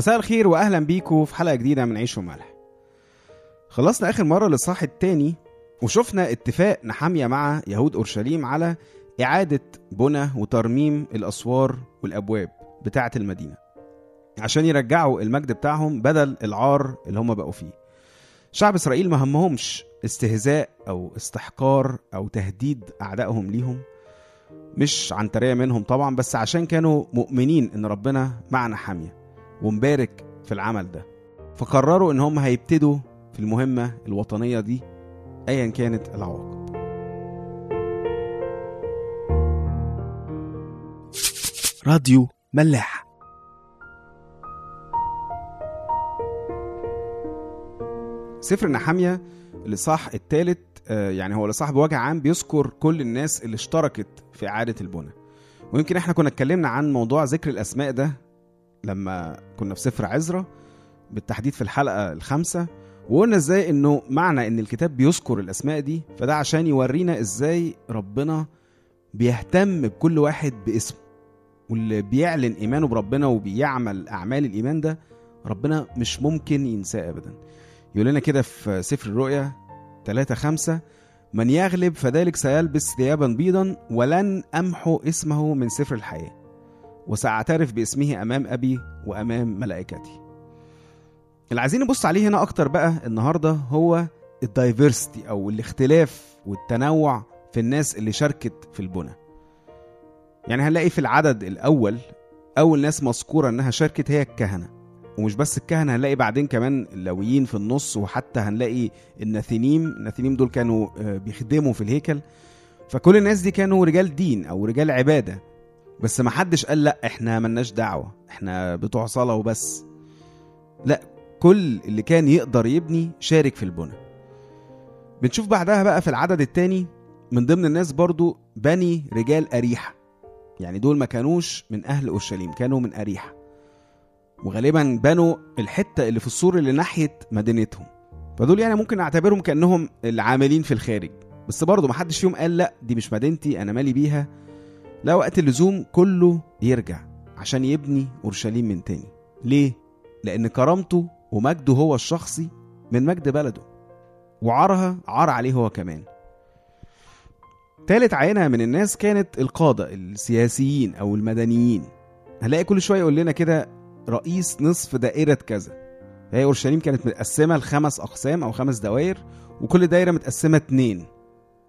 مساء الخير واهلا بيكم في حلقة جديدة من عيش وملح. خلصنا آخر مرة للصاح التاني وشفنا اتفاق نحامية مع يهود أورشليم على إعادة بنى وترميم الأسوار والأبواب بتاعة المدينة عشان يرجعوا المجد بتاعهم بدل العار اللي هم بقوا فيه. شعب إسرائيل ما همهمش استهزاء أو استحقار أو تهديد أعدائهم ليهم مش عنتريه منهم طبعا بس عشان كانوا مؤمنين إن ربنا معنا حاميه ومبارك في العمل ده. فقرروا إن هم هيبتدوا في المهمة الوطنية دي ايا كانت العواقب. راديو ملاح. سفر نحامية الإصحاح الثالث يعني هو الإصحاح بوجه عام بيذكر كل الناس اللي اشتركت في إعادة البنى ويمكن إحنا كنا اتكلمنا عن موضوع ذكر الأسماء ده لما كنا في سفر عزرا بالتحديد في الحلقة الخامسة وقلنا إزاي إنه معنى إن الكتاب بيذكر الأسماء دي فده عشان يورينا إزاي ربنا بيهتم بكل واحد باسمه. واللي بيعلن إيمانه بربنا وبيعمل أعمال الإيمان ده ربنا مش ممكن ينساه ابدا. يقول لنا كده في سفر الرؤيا 3 5 من يغلب فذلك سيلبس ثيابا بيضا ولن أمحو اسمه من سفر الحياة. وسأعترف باسمه أمام أبي وأمام ملائكتي. اللي عايزين نبص عليه هنا أكتر بقى النهارده هو الدايفرستي أو الاختلاف والتنوع في الناس اللي شاركت في البنى. يعني هنلاقي في العدد الأول أول ناس مذكورة إنها شاركت هي الكهنة. ومش بس الكهنة هنلاقي بعدين كمان اللاويين في النص وحتى هنلاقي الناثينيم. الناثينيم دول كانوا بيخدموا في الهيكل. فكل الناس دي كانوا رجال دين أو رجال عبادة. بس ما حدش قال لا إحنا ملناش دعوة إحنا بتوع صلاة وبس. لا كل اللي كان يقدر يبني شارك في البنى. بنشوف بعدها بقى في العدد التاني من ضمن الناس برضو بني رجال أريحة. يعني دول ما كانوش من أهل أورشليم كانوا من أريحة. وغالبا بنوا الحتة اللي في السور اللي ناحية مدينتهم. فدول يعني ممكن نعتبرهم كأنهم العاملين في الخارج. بس برضو ما حدش فيهم قال لا دي مش مدينتي أنا مالي بيها. لا وقت اللزوم كله يرجع عشان يبني أورشليم من تاني. ليه؟ لأن كرامته ومجده هو الشخصي من مجد بلده وعارها عار عليه هو كمان. تالت عينة من الناس كانت القادة السياسيين أو المدنيين. هنلاقي كل شوية يقول لنا كده رئيس نصف دائرة كذا. هي أورشليم كانت متقسمة لخمس أقسام أو خمس دوائر وكل دايرة متقسمة اتنين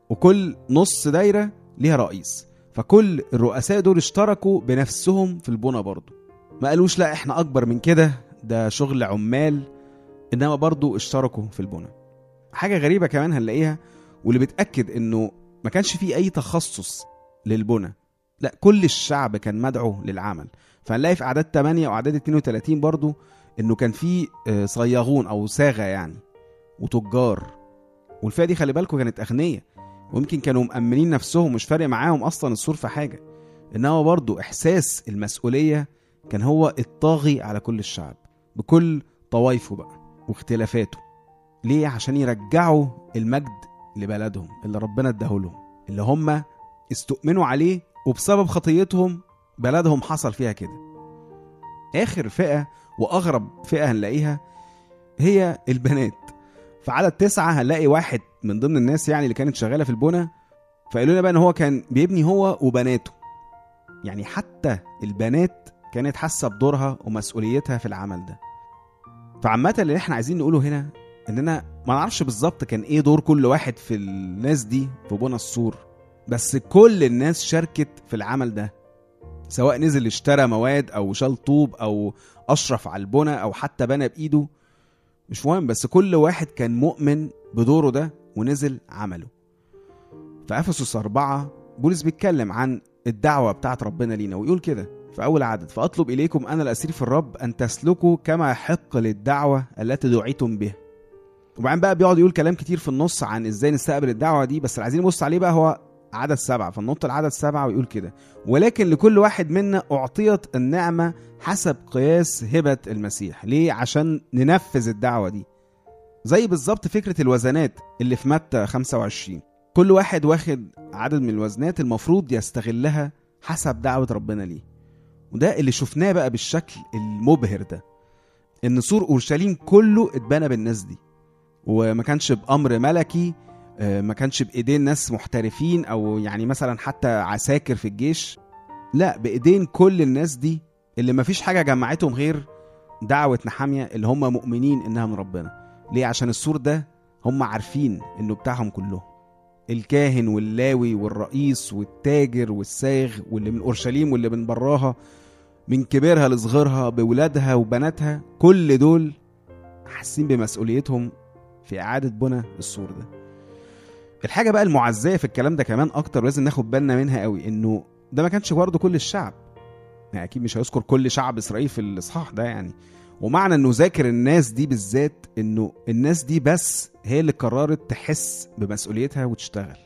وكل نص دايرة ليها رئيس. فكل الرؤساء دول اشتركوا بنفسهم في البنى برضه ما قالوش لا إحنا أكبر من كده ده شغل عمال انما برضو اشتركوا في البنى. حاجة غريبة كمان هنلاقيها واللي بتاكد انه ما كانش فيه أي تخصص للبنى. لا كل الشعب كان مدعو للعمل. فهنلاقي في أعداد 8 واعداد 32 برضو انه كان في صياغون أو صاغه يعني وتجار. والفئة دي خلي بالكم كانت أغنية. ويمكن كانوا مأمنين نفسهم مش فارق معاهم أصلا السور في حاجة. إنما برضو إحساس المسؤولية كان هو الطاغي على كل الشعب بكل طوايفه بقى واختلافاته. ليه؟ عشان يرجعوا المجد لبلدهم اللي ربنا اداهولهم اللي هم استؤمنوا عليه وبسبب خطيتهم بلدهم حصل فيها كده. آخر فئة وأغرب فئة هنلاقيها هي البنات. عدد تسعة هنلاقي واحد من ضمن الناس يعني اللي كانت شغالة في البنى فقالوا لنا بقى إن هو كان بيبني هو وبناته. يعني حتى البنات كانت حاسة بدورها ومسؤوليتها في العمل ده. فعامة اللي إحنا عايزين نقوله هنا اننا ما نعرفش بالظبط كان إيه دور كل واحد في الناس دي في بنى السور بس كل الناس شاركت في العمل ده. سواء نزل اشترى مواد أو شال طوب أو أشرف على البنى أو حتى بنى بإيده مش مهم بس كل واحد كان مؤمن بدوره ده ونزل عمله. في إفسس أربعة بولس بيتكلم عن الدعوة بتاعت ربنا لينا ويقول كده في أول عدد فأطلب إليكم أنا الأسير في الرب أن تسلكوا كما يحق للدعوة التي دعيتم بها. وبعدين بقى بيقعد يقول كلام كتير في النص عن إزاي نستقبل الدعوة دي بس اللي عايزين نبص عليه بقى هو عدد سبعة فننط العدد سبعة ويقول كده ولكن لكل واحد منا أعطيت النعمة حسب قياس هبة المسيح. ليه؟ عشان ننفذ الدعوة دي. زي بالظبط فكرة الوزنات اللي في متى 25 كل واحد واخد عدد من الوزنات المفروض يستغلها حسب دعوة ربنا ليه. وده اللي شفناه بقى بالشكل المبهر ده إن سور أورشليم كله اتبنى بالناس دي وما كانش بأمر ملكي ما كانش بإيدين ناس محترفين أو يعني مثلا حتى عساكر في الجيش. لا بإيدين كل الناس دي اللي ما فيش حاجة جمعتهم غير دعوة نحامية اللي هم مؤمنين إنها من ربنا. ليه؟ عشان السور ده هم عارفين إنه بتاعهم كلهم. الكاهن واللاوي والرئيس والتاجر والساغ واللي من أورشليم واللي من براها من كبيرها لصغيرها بولادها وبناتها كل دول حاسين بمسؤوليتهم في إعادة بنى السور ده. الحاجة بقى المعزية في الكلام ده كمان أكتر ولازم ناخد بالنا منها قوي إنه ده ما كانش برضه كل الشعب. يعني أكيد مش هيذكر كل شعب إسرائيل في الإصحاح ده يعني. ومعنى إنه ذاكر الناس دي بالذات إنه الناس دي بس هي اللي قررت تحس بمسؤوليتها وتشتغل.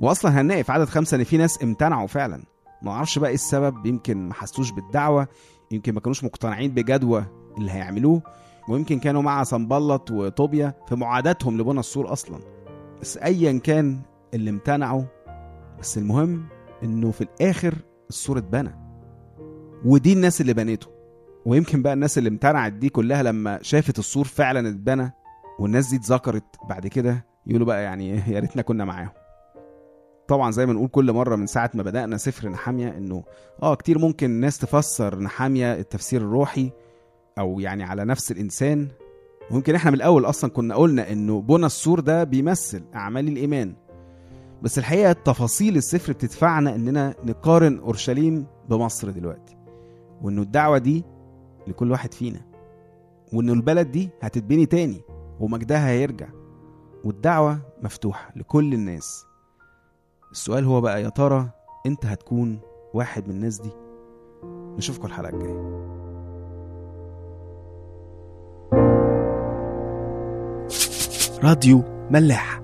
واصلا هنلاقي في عدد خمسة إن في ناس امتنعوا فعلا. ما أعرفش بقى إيه السبب يمكن ما حسوش بالدعوة يمكن ما كانوش مقتنعين بجدوى اللي هيعملوه ويمكن كانوا مع صنبلط وطوبيا في معاداتهم لبنى السور أصلا. بس ايا كان اللي امتنعوا بس المهم إنه في الآخر السور اتبنى. ودي الناس اللي بنته ويمكن بقى الناس اللي امتنعت دي كلها لما شافت السور فعلا اتبنى والناس دي اتذكرت بعد كده يقولوا بقى يعني يا ريتنا كنا معاهم. طبعا زي ما نقول كل مرة من ساعة ما بدأنا سفر نحامية إنه آه كتير ممكن الناس تفسر نحامية التفسير الروحي أو يعني على نفس الإنسان ويمكن إحنا من الأول أصلا كنا قلنا إنه بنى السور ده بيمثل أعمال الإيمان. بس الحقيقة تفاصيل السفر بتدفعنا إننا نقارن أورشليم بمصر دلوقتي وإنه الدعوة دي لكل واحد فينا وإنه البلد دي هتتبني تاني ومجدها هيرجع والدعوة مفتوحة لكل الناس. السؤال هو بقى يا ترى أنت هتكون واحد من الناس دي؟ نشوفكم الحلقة الجاية. راديو ملاح